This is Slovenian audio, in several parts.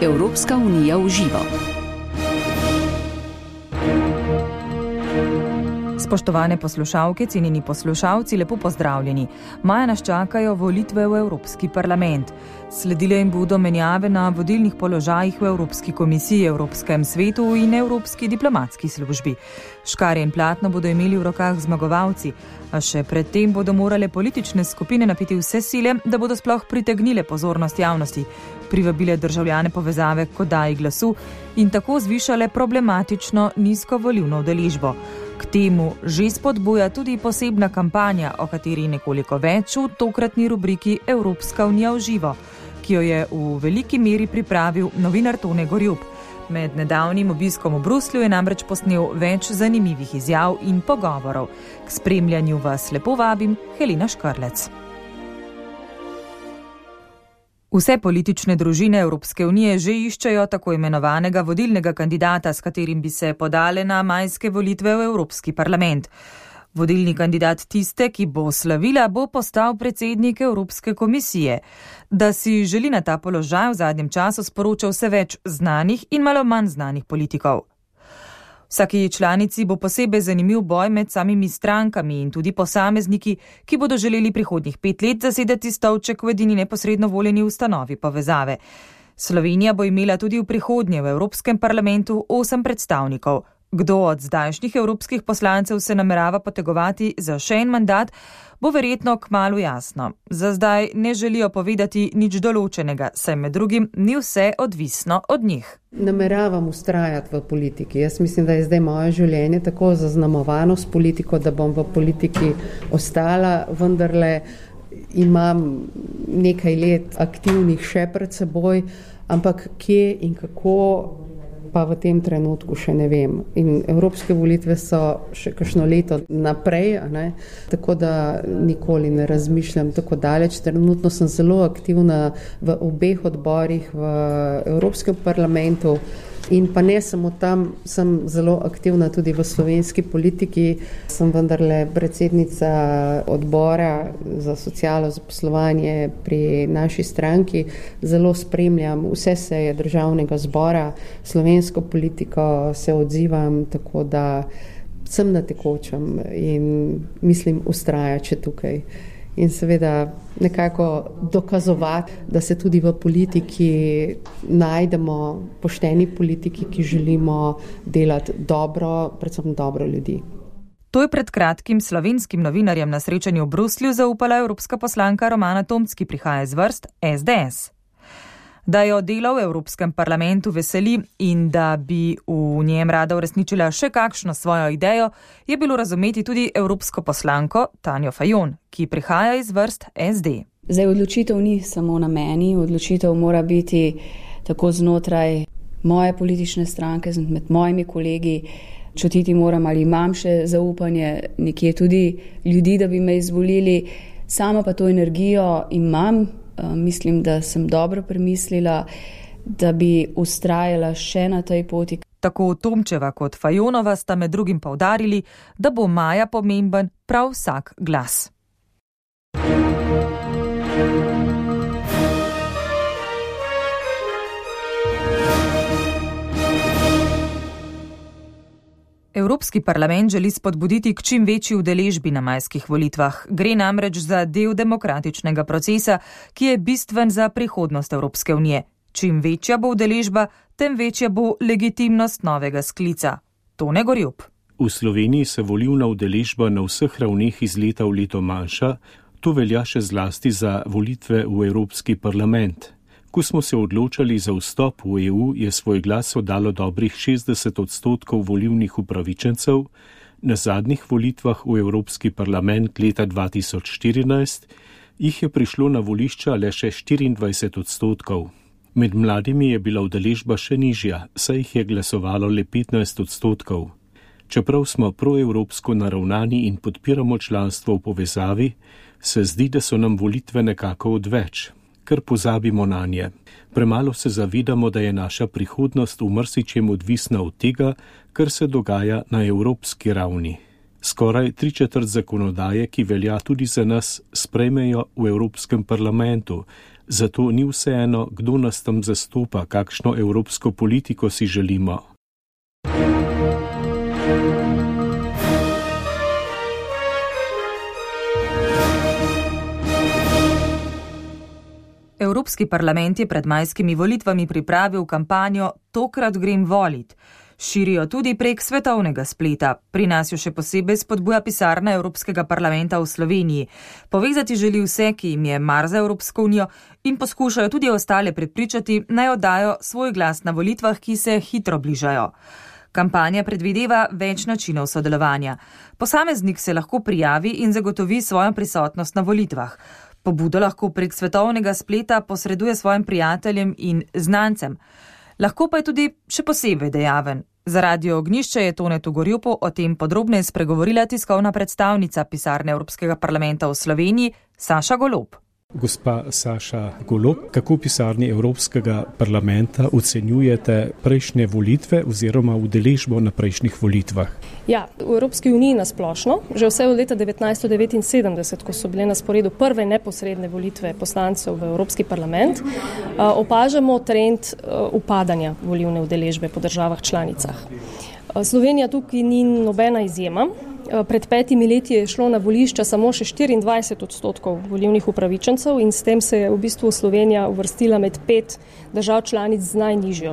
Evropska unija v živo. Spoštovane poslušalke, cenjeni poslušalci, lepo pozdravljeni. Maja nas čakajo volitve v Evropski parlament. Sledile jim bodo menjave na vodilnih položajih v Evropski komisiji, Evropskem svetu in Evropski diplomatski službi. Škarje in platno bodo imeli v rokah zmagovalci, a še predtem bodo morale politične skupine napiti vse sile, da bodo sploh pritegnile pozornost javnosti, privabile državljane povezave k oddaji glasu in tako zvišale problematično nizko volivno udeležbo. Temu že spodbuja tudi posebna kampanja, o kateri nekoliko več v tokratni rubriki Evropska unija v živo, ki jo je v veliki meri pripravil novinar Tone Gorjub. Med nedavnim obiskom v Bruslju je namreč posnel več zanimivih izjav in pogovorov. K spremljanju vas lepo vabim Helena Škrlec. Vse politične družine Evropske unije že iščejo tako imenovanega vodilnega kandidata, s katerim bi se podale na majske volitve v Evropski parlament. Vodilni kandidat tiste, ki bo slavila, bo postal predsednik Evropske komisije. Da si želi na ta položaj v zadnjem času sporoča vse več znanih in malo manj znanih politikov. Vsaki članici bo posebej zanimiv boj med samimi strankami in tudi posamezniki, ki bodo želeli prihodnjih pet let zasedati stolček v edini neposredno voljeni ustanovi povezave. Slovenija bo imela tudi v prihodnje v Evropskem parlamentu osem predstavnikov. Kdo od zdajšnjih evropskih poslancev se namerava potegovati za še en mandat, bo verjetno kmalo jasno. Za zdaj ne želijo povedati nič določenega, saj med drugim ni vse odvisno od njih. Nameravam ustrajati v politiki. Jaz mislim, da je zdaj moje življenje tako zaznamovano s politiko, da bom v politiki ostala, vendarle imam nekaj let aktivnih še pred seboj, ampak kje in kako pa v tem trenutku še ne vem. In evropske volitve so še kakšno leto naprej, tako da nikoli ne razmišljam tako daleč. Trenutno sem zelo aktivna v obeh odborih v Evropskem parlamentu. In pa ne samo tam, sem zelo aktivna tudi v slovenski politiki. Sem vendarle predsednica odbora za socialo zaposlovanje pri naši stranki. Zelo spremljam vse seje državnega zbora, slovensko politiko se odzivam, tako da sem na tekočem in mislim ustrajati tukaj in seveda nekako dokazovati, da se tudi v politiki najdemo pošteni politiki, ki želimo delati dobro, predvsem dobro ljudi. To je pred kratkim slovenskim novinarjem na srečanju v Bruslju zaupala evropska poslanka Romana Tomc, ki prihaja iz vrst SDS. Da jo delo v Evropskem parlamentu veseli in da bi v njem rada uresničila še kakšno svojo idejo, je bilo razumeti tudi evropsko poslanko Tanjo Fajon, ki prihaja iz vrst SD. Zdaj odločitev ni samo na meni, odločitev mora biti tako znotraj moje politične stranke, med mojimi kolegi. Čutiti moram, ali imam še zaupanje nekje tudi ljudi, da bi me izvolili, sama pa to energijo imam, mislim, da sem dobro premislila, da bi ustrajala še na tej poti. Tako Tomčeva kot Fajonova sta med drugim povdarili, da bo Maja pomemben prav vsak glas. Evropski parlament želi spodbuditi k čim večji udeležbi na majskih volitvah. Gre namreč za del demokratičnega procesa, ki je bistven za prihodnost Evropske unije. Čim večja bo udeležba, tem večja bo legitimnost novega sklica. To ne gori up. V Sloveniji se volivna udeležba na vseh ravneh iz leta v leto manjša, to velja še zlasti za volitve v Evropski parlament. Ko smo se odločali za vstop v EU, je svoj glas oddalo dobrih 60 odstotkov volivnih upravičencev, na zadnjih volitvah v Evropski parlament leta 2014 jih je prišlo na volišča le še 24 odstotkov. Med mladimi je bila udeležba še nižja, saj jih je glasovalo le 15 odstotkov. Čeprav smo proevropsko naravnani in podpiramo članstvo v povezavi, se zdi, da so nam volitve nekako odveč ker pozabimo na nje. Premalo se zavedamo, da je naša prihodnost v mrsičem odvisna od tega, kar se dogaja na evropski ravni. Skoraj tri četrt zakonodaje, ki velja tudi za nas, sprejmejo v Evropskem parlamentu, zato ni vseeno, kdo nas tam zastopa, kakšno evropsko politiko si želimo. Evropski parlament je pred majskimi volitvami pripravil kampanjo Tokrat grem volit. Širijo tudi prek svetovnega spleta. Pri nas jo še posebej spodbuja pisarna Evropskega parlamenta v Sloveniji. Povezati želi vse, ki jim je mar za Evropsko unijo in poskušajo tudi ostale prepričati, naj oddajo svoj glas na volitvah, ki se hitro bližajo. Kampanja predvideva več načinov sodelovanja. Posameznik se lahko prijavi in zagotovi svojo prisotnost na volitvah. Pobudo lahko prek svetovnega spleta posreduje svojim prijateljem in znancem. Lahko pa je tudi še posebej dejaven. Za radio ognišče je Tone Tugorjupo o tem podrobneje spregovorila tiskovna predstavnica pisarne Evropskega parlamenta v Sloveniji Saša Golob. Gospa Saša Golob, kako v pisarni Evropskega parlamenta ocenjujete prejšnje volitve oziroma udeležbo na prejšnjih volitvah? Ja, v Evropski uniji nasplošno, že vse od leta 1979, ko so bile na sporedu prve neposredne volitve poslancev v Evropski parlament, opažamo trend upadanja volivne udeležbe po državah članicah. Slovenija tukaj ni nobena izjema. Eh, pred petimi leti je šlo na volišča samo še 24 odstotkov volivnih upravičencev in s tem se je v bistvu Slovenija uvrstila med pet držav članic z najnižjo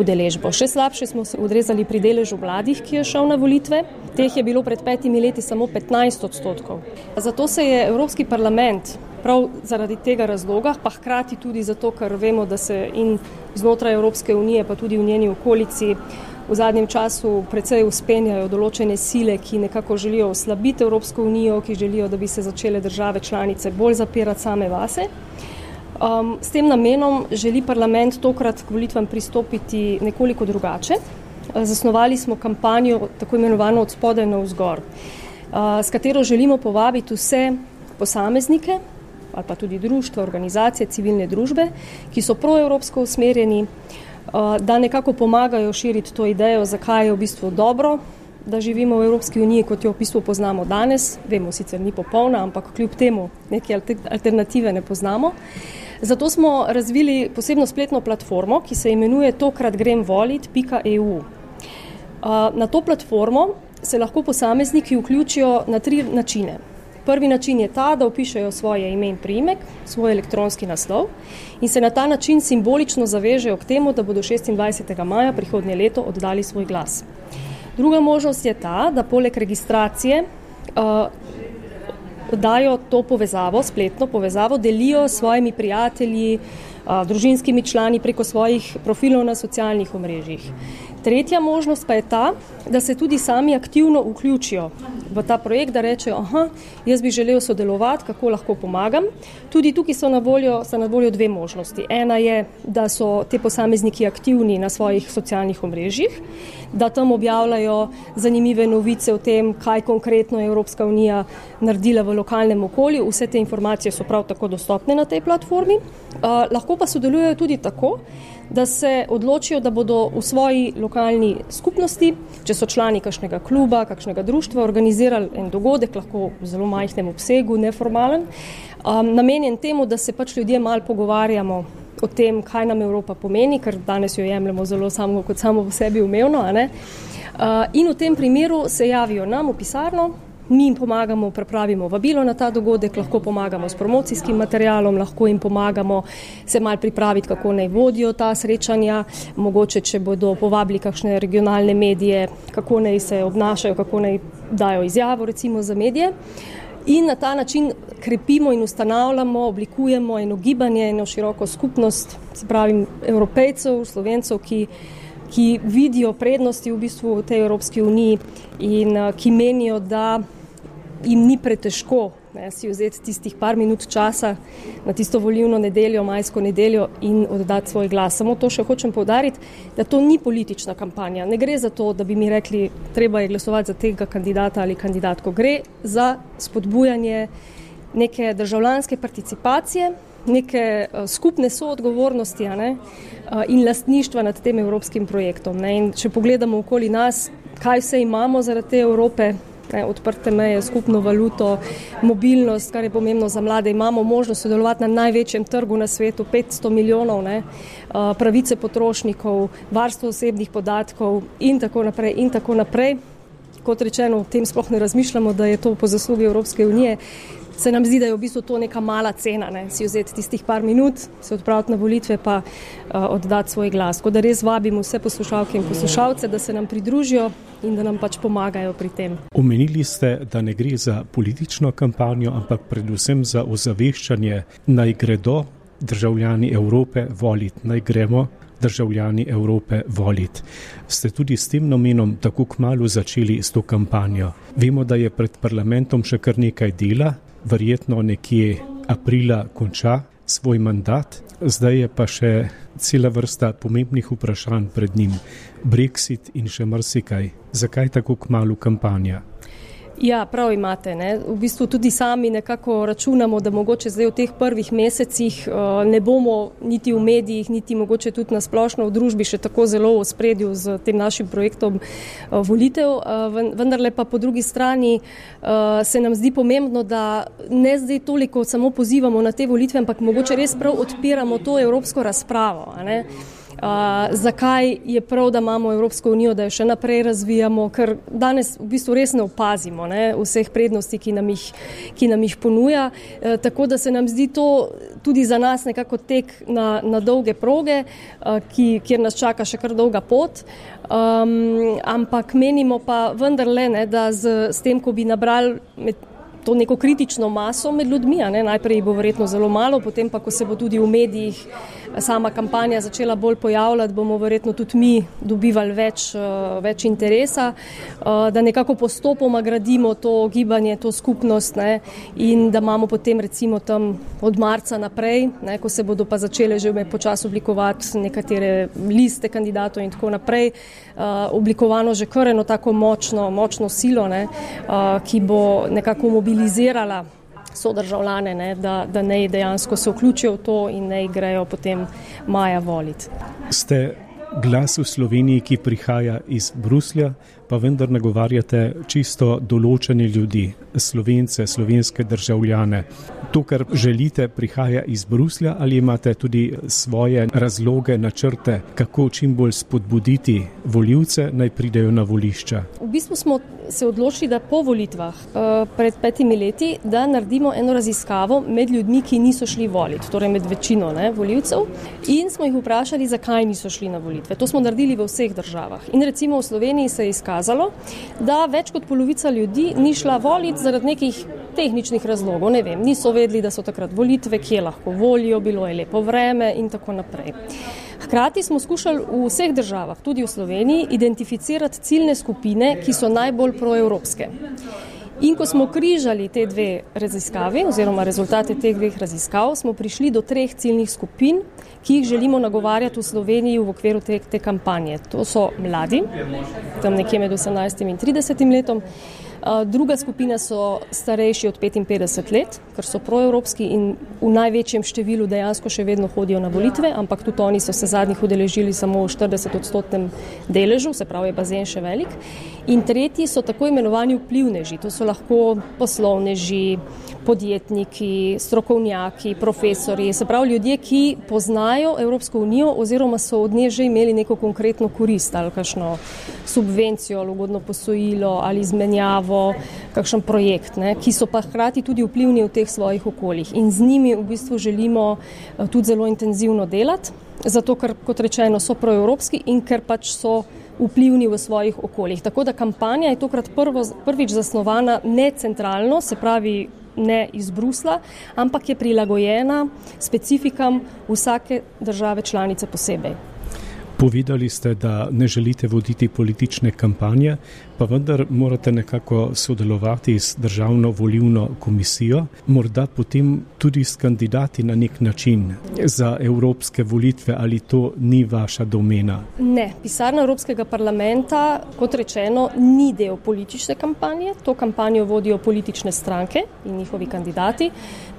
udeležbo. Še slabše smo se odrezali pri deležu mladih, ki je šel na volitve. Teh je bilo pred petimi leti samo 15 odstotkov. Zato se je Evropski parlament prav zaradi tega razloga, pa hkrati tudi zato, ker vemo, da se in znotraj Evropske unije, pa tudi v njeni okolici v zadnjem času precej uspenjajo določene sile, ki nekako želijo oslabiti Evropsko unijo, ki želijo, da bi se začele države članice bolj zapirati same vase. Um, s tem namenom želi parlament tokrat k volitvam pristopiti nekoliko drugače. Uh, zasnovali smo kampanjo, tako imenovano od spodaj na vzgor, uh, s katero želimo povabiti vse posameznike ali pa tudi društva, organizacije, civilne družbe, ki so proevropsko usmerjeni, Eh, da nekako pomagajo širiti to idejo, zakaj je v bistvu dobro, da živimo v Evropski uniji, kot jo v bistvu poznamo danes. Vemo, sicer ni popolna, ampak kljub temu neke alternative ne poznamo. Zato smo razvili posebno spletno platformo, ki se imenuje tokrat grem volit.eu. Eh, na to platformo se lahko posamezniki vključijo na tri načine. Prvi način je ta, da opišajo svoje ime in priimek, svoj elektronski naslov in se na ta način simbolično zavežejo k temu, da bodo 26. maja prihodnje leto oddali svoj glas. Druga možnost je ta, da poleg registracije uh, dajo to povezavo, spletno povezavo, delijo s svojimi prijatelji, uh, družinskimi člani preko svojih profilov na socialnih omrežjih. Tretja možnost pa je ta, da se tudi sami aktivno vključijo v ta projekt, da rečejo, aha, jaz bi želel sodelovati, kako lahko pomagam. Tudi tukaj so na voljo, so na voljo dve možnosti. Ena je, da so te posamezniki aktivni na svojih socialnih omrežjih, da tam objavljajo zanimive novice o tem, kaj konkretno je Evropska unija naredila v lokalnem okolju. Vse te informacije so prav tako dostopne na tej platformi. Uh, lahko pa sodelujejo tudi tako, da se odločijo, da bodo v svoji lokalni skupnosti, če so člani kakšnega kluba, kakšnega društva, organizirali en dogodek, lahko v zelo majhnem obsegu, neformalen, um, namenjen temu, da se pač ljudje malo pogovarjamo o tem, kaj nam Evropa pomeni, ker danes jo jemljemo zelo samo kot samo v sebi umevno. Uh, in v tem primeru se javijo nam v pisarno, Mi jim pomagamo, pripravimo vabilo na ta dogodek, lahko pomagamo s promocijskim materialom, lahko jim pomagamo se mal pripraviti, kako naj vodijo ta srečanja, mogoče, če bodo povabili kakšne regionalne medije, kako naj se obnašajo, kako naj dajo izjavo recimo za medije. In na ta način krepimo in ustanavljamo, oblikujemo eno gibanje, eno široko skupnost, se pravi, evropejcev, slovencev, ki, ki vidijo prednosti v bistvu v tej Evropski uniji in ki menijo, da jim ni pretežko ne, si vzeti tistih par minut časa na tisto volilno nedeljo, majsko nedeljo in oddati svoj glas. Samo to še hočem povdariti, da to ni politična kampanja. Ne gre za to, da bi mi rekli, treba je glasovati za tega kandidata ali kandidatko. Gre za spodbujanje neke državljanske participacije, neke uh, skupne soodgovornosti ne, uh, in lastništva nad tem evropskim projektom. Ne. In če pogledamo okoli nas, kaj vse imamo zaradi te Evrope, ne, odprte meje, skupno valuto, mobilnost, kar je pomembno za mlade. Imamo možnost sodelovati na največjem trgu na svetu, 500 milijonov, ne, pravice potrošnikov, varstvo osebnih podatkov in tako naprej. In tako naprej. Kot rečeno, o tem sploh ne razmišljamo, da je to po zaslugi Evropske unije se nam zdi, da je v bistvu to neka mala cena, ne? si vzeti tistih par minut, se odpraviti na volitve, pa uh, oddati svoj glas. Tako da res vabimo vse poslušalke in poslušalce, da se nam pridružijo in da nam pač pomagajo pri tem. Omenili ste, da ne gre za politično kampanjo, ampak predvsem za ozaveščanje, naj gredo državljani Evrope voliti, naj gremo. Državljani Evrope voliti. Ste tudi s tem namenom tako kmalo začeli s to kampanjo? Vemo, da je pred parlamentom še kar nekaj dela, verjetno nekje aprila konča svoj mandat, zdaj je pa še cela vrsta pomembnih vprašanj pred njim, Brexit in še marsikaj. Zakaj tako kmalo kampanja? Ja, prav imate. Ne. V bistvu tudi sami nekako računamo, da mogoče zdaj v teh prvih mesecih uh, ne bomo niti v medijih, niti mogoče tudi na splošno v družbi še tako zelo v spredju z tem našim projektom uh, volitev. Uh, vendarle pa po drugi strani se nam zdi pomembno, da ne zdaj toliko samo pozivamo na te volitve, ampak mogoče res prav odpiramo to evropsko razpravo zakaj je prav, da imamo Evropsko unijo, da jo še naprej razvijamo, ker danes v bistvu res ne opazimo ne, vseh prednosti, ki nam jih, ki nam jih ponuja. E, tako da se nam zdi to tudi za nas nekako tek na, na dolge proge, a, ki, kjer nas čaka še kar dolga pot. Um, ampak menimo pa vendarle, ne, da z, s tem, ko bi nabrali med to neko kritično maso med ljudmi. Najprej bo verjetno zelo malo, potem pa, ko se bo tudi v medijih sama kampanja začela bolj pojavljati, bomo verjetno tudi mi dobivali več, uh, več interesa, uh, da nekako postopoma gradimo to gibanje, to skupnost ne, in da imamo potem recimo tam od marca naprej, ne, ko se bodo pa začele že počasi oblikovati nekatere liste kandidatov in tako naprej, uh, oblikovano že kar eno tako močno, močno silo, ne, ki bo nekako mobilizirala sodržavljane, ne, da, da ne dejansko se vključijo v to in ne grejo potem maja voliti. Ste glas v Sloveniji, ki prihaja iz Bruslja, pa vendar nagovarjate čisto določene ljudi, slovence, slovenske državljane. To, kar želite, prihaja iz Bruslja ali imate tudi svoje razloge, načrte, kako čim bolj spodbuditi voljivce, naj pridejo na volišča? V bistvu smo se odločili, da po volitvah uh, pred petimi leti, da naredimo eno raziskavo med ljudmi, ki niso šli voliti, torej med večino ne, voljivcev, in smo jih vprašali, zakaj niso šli na volitve. To smo naredili v vseh državah. In recimo v Sloveniji se je izkazalo, da več kot polovica ljudi ni šla voliti zaradi nekih tehničnih razlogov. Ne vem, niso vedeli, da so takrat volitve, kje lahko volijo, bilo je lepo vreme in tako naprej. Hkrati smo skušali v vseh državah, tudi v Sloveniji, identificirati ciljne skupine, ki so najbolj proevropske. In ko smo križali te dve raziskavi, oziroma rezultate teh dveh raziskav, smo prišli do treh ciljnih skupin, ki jih želimo nagovarjati v Sloveniji v okviru te, te kampanje. To so mladi, tam nekje med 18 in 30 letom. Druga skupina so starejši od 55 let, ker so proevropski in v največjem številu dejansko še vedno hodijo na volitve, ampak tudi oni so se zadnjih udeležili samo v 40 odstotnem deležu, se pravi je bazen še velik. In tretji so tako imenovani vplivneži, to so lahko poslovneži, podjetniki, strokovnjaki, profesori, se pravi ljudje, ki poznajo Evropsko unijo oziroma so od nje že imeli neko konkretno korist ali kakšno subvencijo ali ugodno posojilo ali izmenjavo razpravo, kakšen projekt, ne, ki so pa hkrati tudi vplivni v teh svojih okoljih. In z njimi v bistvu želimo eh, tudi zelo intenzivno delati, zato ker, kot rečeno, so proevropski in ker pač so vplivni v svojih okoljih. Tako da kampanja je tokrat prvo, prvič zasnovana ne centralno, se pravi ne iz Brusla, ampak je prilagojena specifikam vsake države članice posebej. Povedali ste, da ne želite voditi politične kampanje, pa vendar morate nekako sodelovati s državno volivno komisijo, morda potem tudi s kandidati na nek način za evropske volitve ali to ni vaša domena? Ne, pisarna Evropskega parlamenta, kot rečeno, ni del politične kampanje. To kampanjo vodijo politične stranke in njihovi kandidati.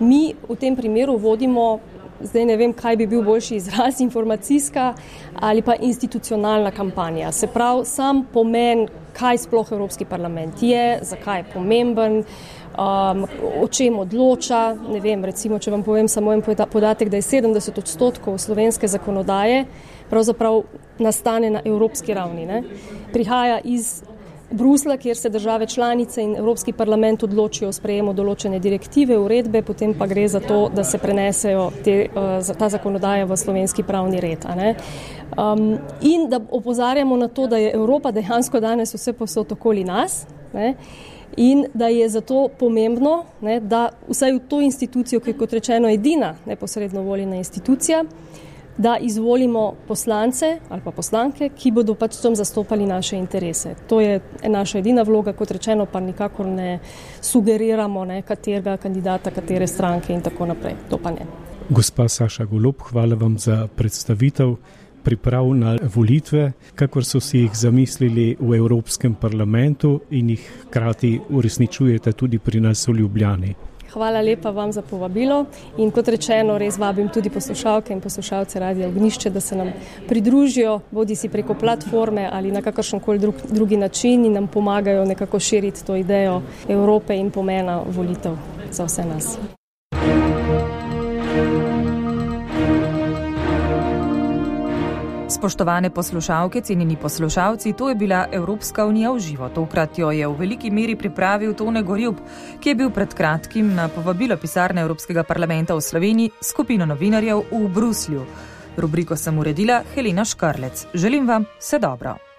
Mi v tem primeru vodimo zdaj ne vem, kaj bi bil boljši izraz, informacijska ali pa institucionalna kampanja. Se pravi, sam pomen, kaj sploh Evropski parlament je, zakaj je pomemben. Um, o čem odloča. Vem, recimo, če vam povem samo en podatek, da je 70 odstotkov slovenske zakonodaje pravzaprav nastane na evropski ravni. Ne? Prihaja iz Brusla, kjer se države članice in Evropski parlament odločijo o sprejemu določene direktive, uredbe, potem pa gre za to, da se prenesejo te, uh, ta zakonodaja v slovenski pravni red. Um, in da opozarjamo na to, da je Evropa dejansko danes vse posod okoli nas. Ne? In da je zato pomembno, ne, da vsaj v to institucijo, ki je kot rečeno edina neposredno voljena institucija, da izvolimo poslance ali pa poslanke, ki bodo pač tam zastopali naše interese. To je naša edina vloga, kot rečeno, pa nikakor ne sugeriramo, ne, katerega kandidata, katere stranke in tako naprej. To pa ne. Gospa Saša Golob, hvala vam za predstavitev priprav na volitve, kakor so si jih zamislili v Evropskem parlamentu in jih hkrati uresničujete tudi pri nas v Ljubljani. Hvala lepa vam za povabilo in kot rečeno, res vabim tudi poslušalke in poslušalce Radia Ognišče, da se nam pridružijo, bodi si preko platforme ali na kakršen koli drug, drugi način in nam pomagajo nekako širiti to idejo Evrope in pomena volitev za vse nas. Spoštovane poslušalke, cenjeni poslušalci, to je bila Evropska unija v živo. Tokrat jo je v veliki meri pripravil Tone Gorjub, ki je bil pred kratkim na povabilo pisarne Evropskega parlamenta v Sloveniji skupino novinarjev v Bruslju. Rubriko sem uredila Helena Škrlec. Želim vam vse dobro.